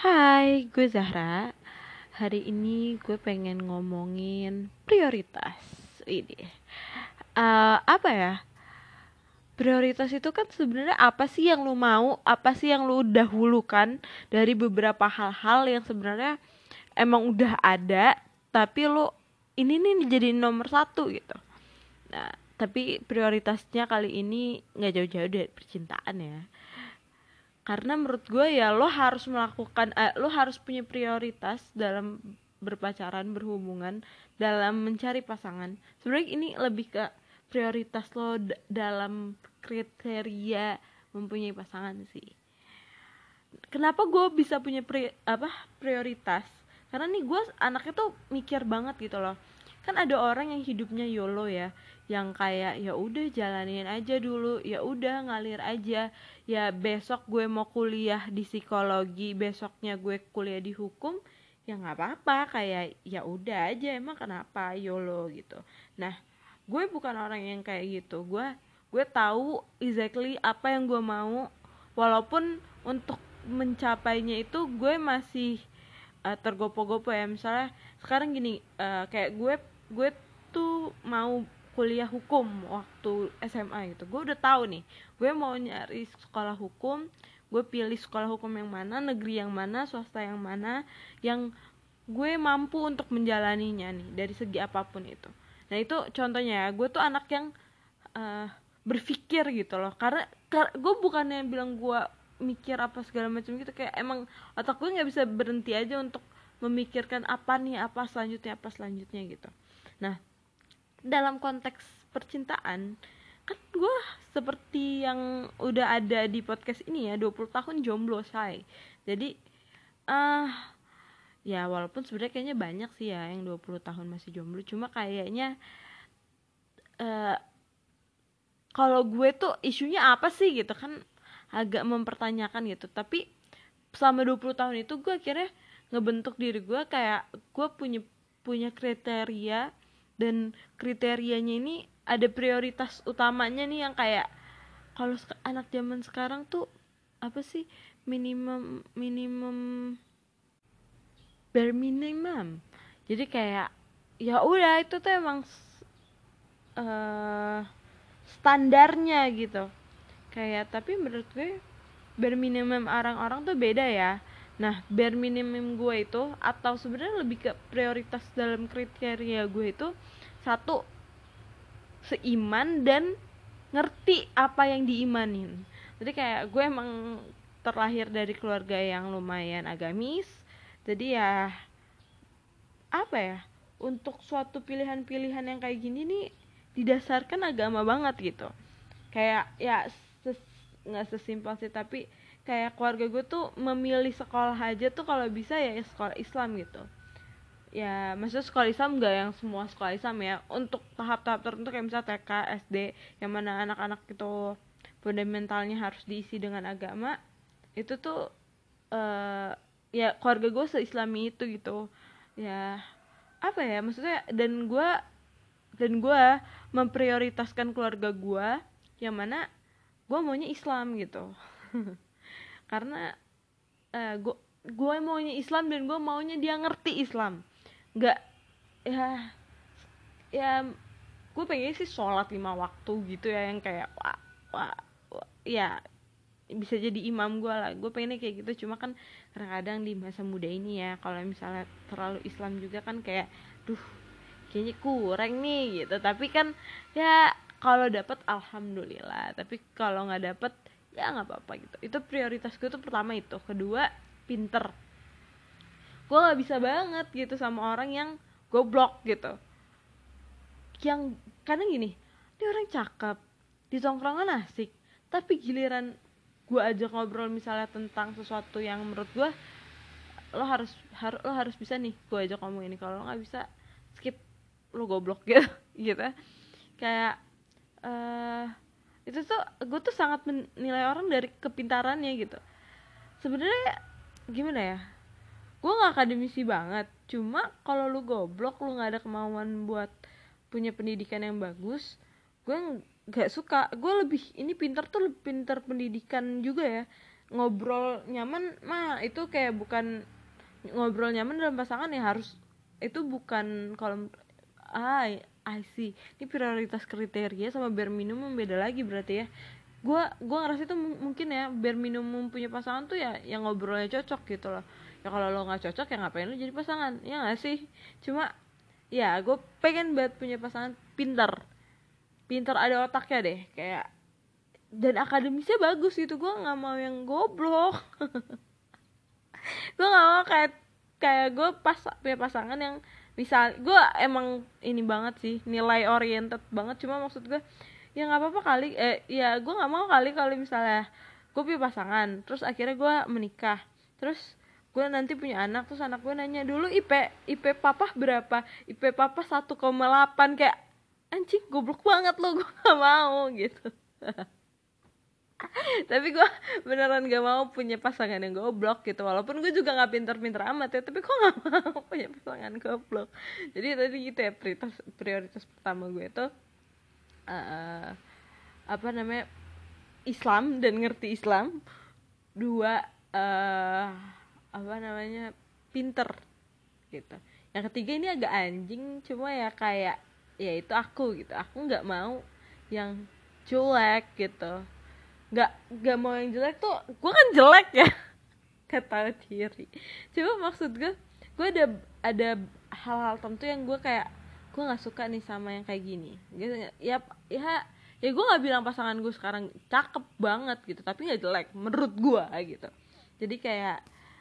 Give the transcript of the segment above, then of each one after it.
Hai, gue Zahra. Hari ini gue pengen ngomongin prioritas. Ini uh, apa ya? Prioritas itu kan sebenarnya apa sih yang lu mau? Apa sih yang lu dahulukan dari beberapa hal-hal yang sebenarnya emang udah ada, tapi lu ini nih jadi nomor satu gitu. Nah, tapi prioritasnya kali ini nggak jauh-jauh dari percintaan ya karena menurut gue ya lo harus melakukan eh, lo harus punya prioritas dalam berpacaran berhubungan dalam mencari pasangan. Sebenarnya ini lebih ke prioritas lo dalam kriteria mempunyai pasangan sih. Kenapa gue bisa punya pri apa prioritas? Karena nih gue anaknya tuh mikir banget gitu loh. Kan ada orang yang hidupnya yolo ya yang kayak ya udah jalanin aja dulu ya udah ngalir aja. Ya besok gue mau kuliah di psikologi besoknya gue kuliah di hukum ya nggak apa-apa kayak ya udah aja emang kenapa? Yolo gitu. Nah gue bukan orang yang kayak gitu. Gue gue tahu exactly apa yang gue mau. Walaupun untuk mencapainya itu gue masih uh, tergopo-gopo ya. Misalnya sekarang gini uh, kayak gue gue tuh mau kuliah hukum waktu SMA gitu. Gue udah tahu nih gue mau nyari sekolah hukum gue pilih sekolah hukum yang mana negeri yang mana swasta yang mana yang gue mampu untuk menjalaninya nih dari segi apa pun itu. Nah itu contohnya ya gue tuh anak yang uh, berpikir gitu loh. Karena, karena gue bukannya bilang gue mikir apa segala macam gitu kayak emang otak gue nggak bisa berhenti aja untuk memikirkan apa nih apa selanjutnya apa selanjutnya gitu. Nah dalam konteks percintaan kan gue seperti yang udah ada di podcast ini ya 20 tahun jomblo say. Jadi ah uh, ya walaupun sebenarnya kayaknya banyak sih ya yang 20 tahun masih jomblo cuma kayaknya uh, kalau gue tuh isunya apa sih gitu kan agak mempertanyakan gitu. Tapi selama 20 tahun itu gue akhirnya ngebentuk diri gue kayak gue punya punya kriteria dan kriterianya ini ada prioritas utamanya nih yang kayak kalau anak zaman sekarang tuh apa sih minimum minimum bare minimum. Jadi kayak ya udah itu tuh emang uh, standarnya gitu. Kayak tapi menurut gue bare minimum orang-orang tuh beda ya Nah, bare minimum gue itu atau sebenarnya lebih ke prioritas dalam kriteria gue itu satu seiman dan ngerti apa yang diimanin. Jadi kayak gue emang terlahir dari keluarga yang lumayan agamis. Jadi ya apa ya? Untuk suatu pilihan-pilihan yang kayak gini nih didasarkan agama banget gitu. Kayak ya nggak ses, sesimpel sih tapi kayak keluarga gue tuh memilih sekolah aja tuh kalau bisa ya sekolah Islam gitu. Ya maksudnya sekolah Islam gak yang semua sekolah Islam ya. Untuk tahap-tahap tertentu kayak misalnya TK SD yang mana anak-anak itu fundamentalnya harus diisi dengan agama itu tuh uh, ya keluarga gue seislami itu gitu. Ya apa ya maksudnya dan gue dan gue memprioritaskan keluarga gue yang mana gue maunya Islam gitu karena uh, eh, gue gue maunya Islam dan gue maunya dia ngerti Islam. Nggak ya ya gue pengen sih sholat lima waktu gitu ya yang kayak wah, wah, wah ya bisa jadi imam gue lah. Gue pengennya kayak gitu cuma kan kadang-kadang di masa muda ini ya kalau misalnya terlalu Islam juga kan kayak duh kayaknya kurang nih gitu. Tapi kan ya kalau dapet alhamdulillah. Tapi kalau nggak dapet ya nggak apa-apa gitu. Itu prioritas gue tuh pertama itu. Kedua pinter. Gue nggak bisa banget gitu sama orang yang goblok gitu. Yang kadang gini dia orang cakep di tongkrongan asik tapi giliran gue aja ngobrol misalnya tentang sesuatu yang menurut gue lo harus har, lo harus bisa nih gue aja ngomong ini. Kalau nggak bisa skip lo goblok gitu gitu. Kayak uh, itu tuh gue tuh sangat menilai orang dari kepintarannya gitu. Sebenarnya gimana ya? Gue gak akademisi banget. Cuma kalau lu goblok lu nggak ada kemauan buat punya pendidikan yang bagus gue nggak suka. Gue lebih ini pinter tuh lebih pinter pendidikan juga ya. Ngobrol nyaman mah itu kayak bukan ngobrol nyaman dalam pasangan ya harus itu bukan kalau ah I see. Ini prioritas kriteria sama bare minimum beda lagi berarti ya. Gue gue ngerasa itu mungkin ya bare minimum punya pasangan tuh ya yang ngobrolnya cocok gitu loh. Ya kalau lo nggak cocok ya ngapain lo jadi pasangan? Ya gak sih? Cuma ya gue pengen banget punya pasangan pintar. Pintar ada otaknya deh kayak dan akademisnya bagus gitu. Gue nggak mau yang goblok. Gue nggak mau kayak kayak gue pas punya pasangan yang misal gue emang ini banget sih nilai oriented banget. Cuma maksud gue ya nggak apa-apa kali eh ya gue nggak mau kali kalau misalnya gue punya pasangan terus akhirnya gue menikah. Terus gue nanti punya anak terus anak gue nanya dulu IP IP papa berapa? IP papa 1,8 kayak anjing goblok banget lo gue gak mau gitu tapi gue beneran gak mau punya pasangan yang goblok gitu. Walaupun gue juga gak pinter-pinter amat ya tapi gue gak mau punya pasangan goblok. Jadi tadi gitu ya prioritas prioritas pertama gue itu uh, apa namanya Islam dan ngerti Islam. Dua uh, apa namanya pinter gitu. Yang ketiga ini agak anjing cuma ya kayak ya itu aku gitu. Aku nggak mau yang cuek gitu nggak nggak mau yang jelek tuh gue kan jelek ya. Kata diri. Coba maksud gue gue ada ada hal-hal tertentu yang gue kayak gue nggak suka nih sama yang kayak gini. Gitu ya ya ya gue nggak bilang pasangan gue sekarang cakep banget gitu tapi nggak jelek menurut gue gitu. Jadi kayak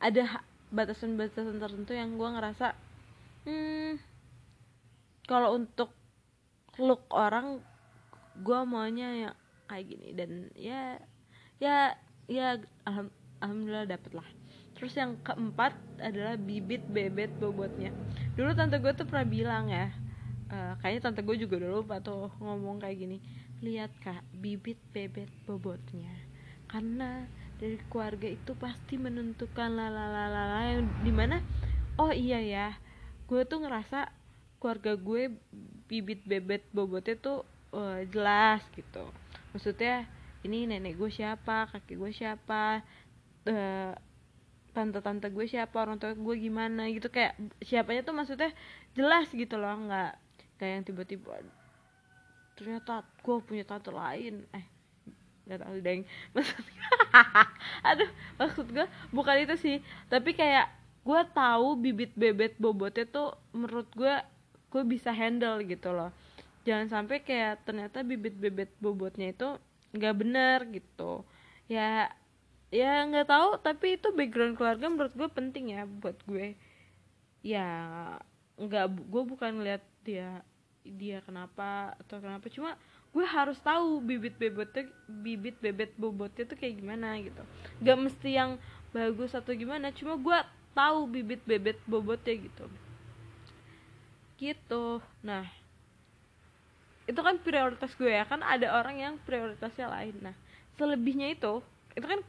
ada batasan-batasan tertentu yang gue ngerasa hmm kalau untuk look orang gue maunya yang kayak gini. Dan ya ya ya alham, alhamdulillah dapet lah. Terus yang keempat adalah bibit bebet bobotnya. Dulu tante gue tuh pernah bilang ya uh, kayaknya tante gue juga dulu lupa tuh ngomong kayak gini. Lihat kak bibit bebet bobotnya. Karena dari keluarga itu pasti menentukan lalalala yang di mana oh iya ya gue tuh ngerasa keluarga gue bibit bebet bobotnya tuh uh, jelas gitu maksudnya ini nenek gue siapa? Kakek gue siapa? Uh, tante-tante gue siapa? Orang tua gue gimana? Gitu kayak siapanya tuh maksudnya jelas gitu loh nggak kayak yang tiba-tiba ternyata gue punya tante lain. Eh nggak tahu deng. Maksudnya aduh maksud gue bukan itu sih. Tapi kayak gue tahu bibit bebet bobotnya tuh menurut gue gue bisa handle gitu loh jangan sampai kayak ternyata bibit bebet bobotnya itu nggak benar gitu. Ya ya nggak tahu tapi itu background keluarga menurut gue penting ya buat gue. Ya nggak gue bukan ngeliat dia dia kenapa atau kenapa. Cuma gue harus tahu bibit bebotnya bibit bebet bobotnya tuh kayak gimana gitu. Nggak mesti yang bagus atau gimana cuma gue tahu bibit bebet bobotnya gitu. Gitu. Nah itu kan prioritas gue ya kan ada orang yang prioritasnya lain. Nah selebihnya itu itu kan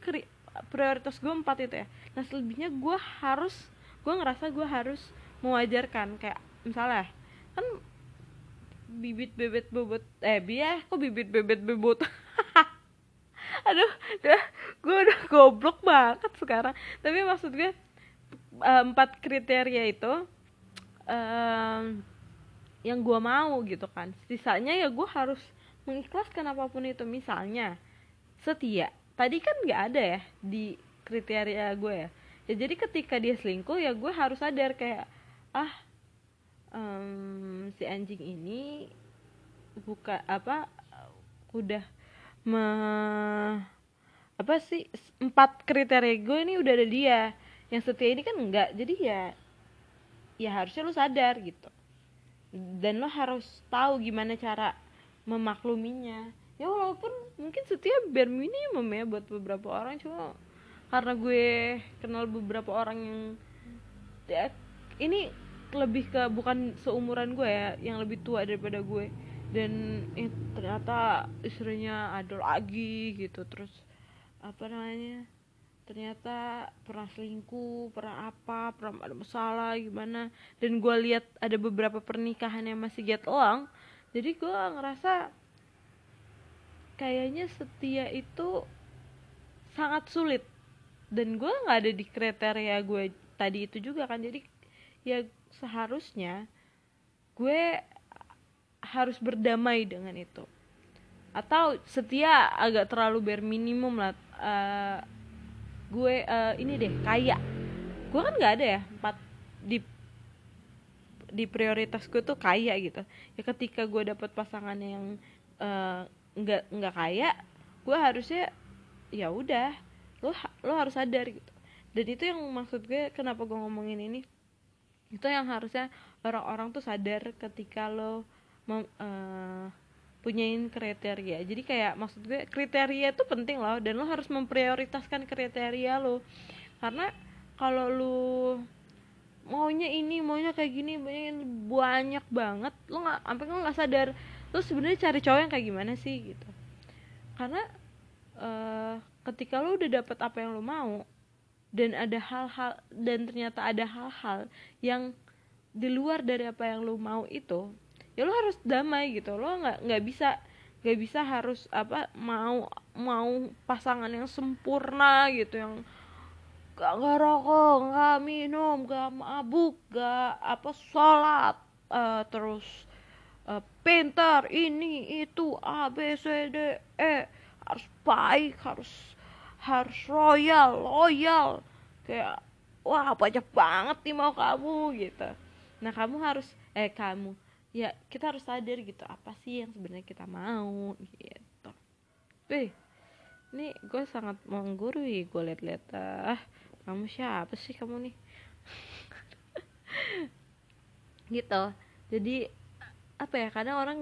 prioritas gue empat itu ya. Nah selebihnya gue harus gue ngerasa gue harus mewajarkan kayak misalnya kan bibit bebet bobot eh biar kok bibit bebet bobot? Aduh udah gue udah goblok banget sekarang. Tapi maksud gue empat kriteria itu um, yang gue mau gitu kan. Sisanya ya gue harus mengikhlaskan apa pun itu. Misalnya setia. Tadi kan nggak ada ya di kriteria gue ya. Ya jadi ketika dia selingkuh ya gue harus sadar kayak ah um, si anjing ini buka apa udah me apa sih empat kriteria gue ini udah ada dia. Yang setia ini kan enggak jadi ya ya harusnya lu sadar gitu dan lo harus tahu gimana cara memakluminya. Ya walaupun mungkin setiap bare minimum ya buat beberapa orang. Cuma karena gue kenal beberapa orang yang ya, ini lebih ke bukan seumuran gue ya yang lebih tua daripada gue. Dan eh, ternyata istrinya ada lagi gitu. Terus apa namanya ternyata pernah selingkuh pernah apa pernah ada masalah gimana. Dan gue lihat ada beberapa pernikahan yang masih get along. Jadi gue ngerasa kayaknya setia itu sangat sulit. Dan gue nggak ada di kriteria gue tadi itu juga kan. Jadi ya seharusnya gue harus berdamai dengan itu. Atau setia agak terlalu bare minimum lah uh, gue uh, ini deh kaya. Gue kan nggak ada ya empat di di prioritas gue tuh kaya gitu. Ya ketika gue dapet pasangan yang uh, nggak nggak kaya gue harusnya ya udah lo lo harus sadar gitu. Dan itu yang maksud gue kenapa gue ngomongin ini? Itu yang harusnya orang-orang tuh sadar ketika lo mem, uh, punyain kriteria. Jadi kayak maksud gue kriteria itu penting loh dan lo harus memprioritaskan kriteria lo. Karena kalau lo maunya ini maunya kayak gini maunya banyak banget lo nggak sampai lo nggak sadar lo sebenarnya cari cowok yang kayak gimana sih gitu. Karena uh, ketika lo udah dapet apa yang lo mau dan ada hal-hal dan ternyata ada hal-hal yang di luar dari apa yang lo mau itu ya lo harus damai gitu. Lo nggak nggak bisa nggak bisa harus apa mau mau pasangan yang sempurna gitu yang gak ngerokok gak minum gak mabuk gak apa sholat uh, terus uh, pintar ini itu a b c d e harus baik harus harus royal loyal. Kayak wah banyak banget nih mau kamu gitu. Nah kamu harus eh kamu ya kita harus sadar gitu apa sih yang sebenarnya kita mau gitu. Wih, ini gue sangat menggurui gue liat-liat ah kamu siapa sih kamu nih? Gitu. Jadi apa ya kadang orang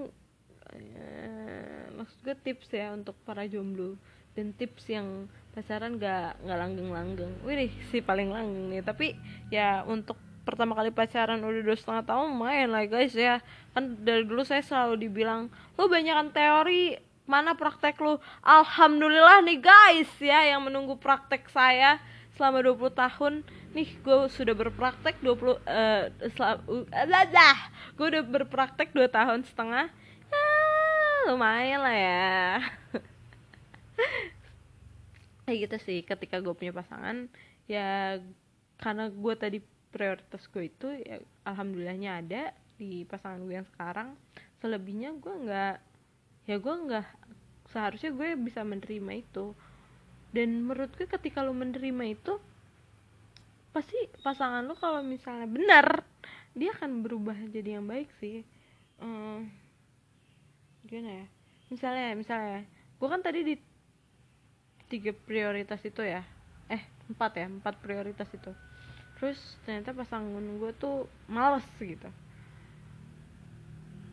eh, maksud gue tips ya untuk para jomblo. Dan tips yang pacaran gak nggak langgeng-langgeng. Wih si paling langgeng nih. Tapi ya untuk pertama kali pacaran udah dua setengah tahun main lah guys ya. Kan dari dulu saya selalu dibilang lo banyakan teori mana praktek lo alhamdulillah nih guys ya yang menunggu praktek saya selama 20 tahun. Nih gue sudah berpraktek 20 uh, uh, gue udah berpraktek 2 tahun setengah. Ya lumayan lah ya. Kayak gitu sih ketika gue punya pasangan ya karena gue tadi prioritas gue itu ya alhamdulillahnya ada di pasangan gue yang sekarang. Selebihnya gue nggak ya gue nggak seharusnya gue bisa menerima itu. Dan menurut gue ketika lo menerima itu pasti pasangan lo kalau misalnya benar dia akan berubah jadi yang baik sih. Hmm, gimana ya? Misalnya misalnya gue kan tadi di tiga prioritas itu ya. Eh empat ya empat prioritas itu terus ternyata pasangan gue tuh males gitu.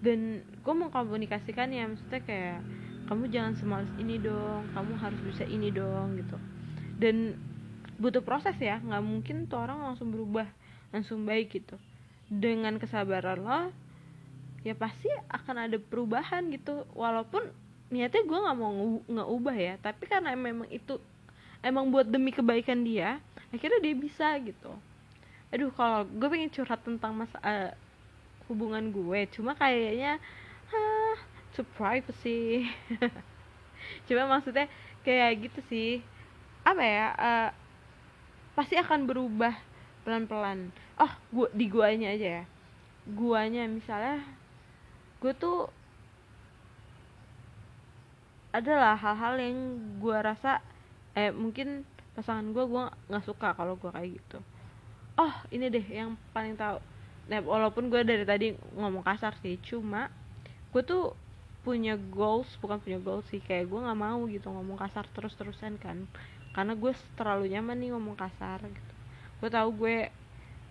Dan gue mau komunikasikan ya maksudnya kayak kamu jangan semalas ini dong kamu harus bisa ini dong gitu. Dan butuh proses ya nggak mungkin tuh orang langsung berubah langsung baik gitu. Dengan kesabaran lo ya pasti akan ada perubahan gitu. Walaupun niatnya gue nggak mau nggak ubah ya tapi karena memang itu emang buat demi kebaikan dia akhirnya dia bisa gitu aduh kalau gue pengen curhat tentang mas uh, hubungan gue cuma kayaknya huh, to privacy. Cuma maksudnya kayak gitu sih. Apa ya uh, pasti akan berubah pelan-pelan. Oh gua di guanya aja ya. Guanya misalnya gue tuh adalah hal-hal yang gue rasa eh mungkin pasangan gue gue nggak suka kalau gue kayak gitu oh ini deh yang paling tahu. Nah walaupun gue dari tadi ngomong kasar sih cuma gue tuh punya goals bukan punya goals sih kayak gue nggak mau gitu ngomong kasar terus terusan kan. Karena gue terlalu nyaman nih ngomong kasar gitu. Gue tahu gue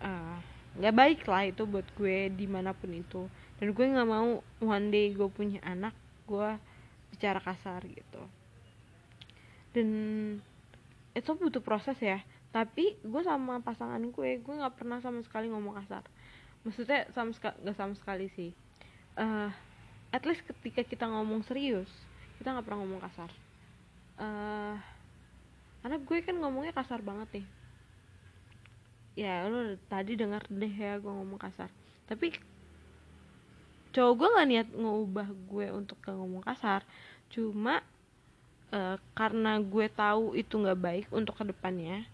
eh, nggak uh, baik lah itu buat gue di mana pun itu. Dan gue nggak mau one day gue punya anak gue bicara kasar gitu. Dan itu butuh proses ya tapi gue sama pasangan gue gue nggak pernah sama sekali ngomong kasar. Maksudnya sama sekali nggak sama sekali sih. Uh, at least ketika kita ngomong serius kita nggak pernah ngomong kasar. Uh, karena gue kan ngomongnya kasar banget nih. Ya lo tadi dengar deh ya gue ngomong kasar. Tapi cowok gue nggak niat ngubah gue untuk gak ngomong kasar. Cuma uh, karena gue tahu itu nggak baik untuk ke depannya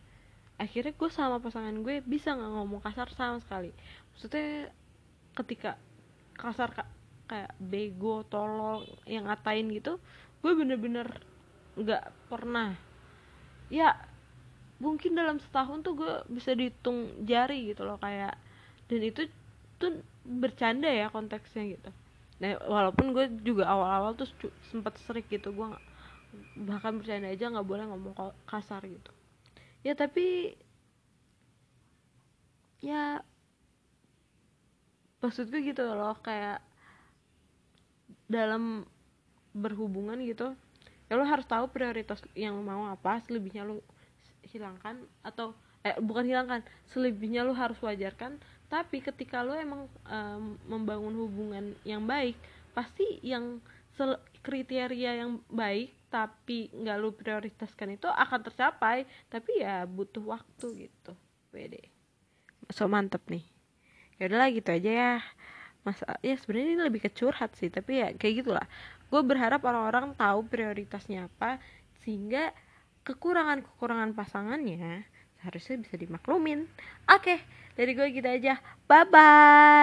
akhirnya gue sama pasangan gue bisa nggak ngomong kasar sama sekali. Maksudnya ketika kasar kayak bego tolol yang ngatain gitu gue bener-bener nggak pernah. Ya mungkin dalam setahun tuh gue bisa dihitung jari gitu loh kayak dan itu tuh bercanda ya konteksnya gitu. Nah walaupun gue juga awal-awal tuh sempat serik gitu gue bahkan bercanda aja nggak boleh ngomong kasar gitu ya tapi ya maksud gue gitu loh kayak dalam berhubungan gitu ya lo harus tahu prioritas yang mau apa selebihnya lo hilangkan atau eh bukan hilangkan selebihnya lo harus wajarkan. Tapi ketika lo emang um, membangun hubungan yang baik pasti yang kriteria yang baik tapi nggak lo prioritaskan itu akan tercapai. Tapi ya butuh waktu gitu pede so mantep nih. Ya udahlah gitu aja ya. Masa ya sebenarnya ini lebih kecurhat sih tapi ya kayak gitulah gue berharap orang-orang tahu prioritasnya apa sehingga kekurangan-kekurangan pasangannya seharusnya bisa dimaklumin. Oke dari gue gitu aja. Bye bye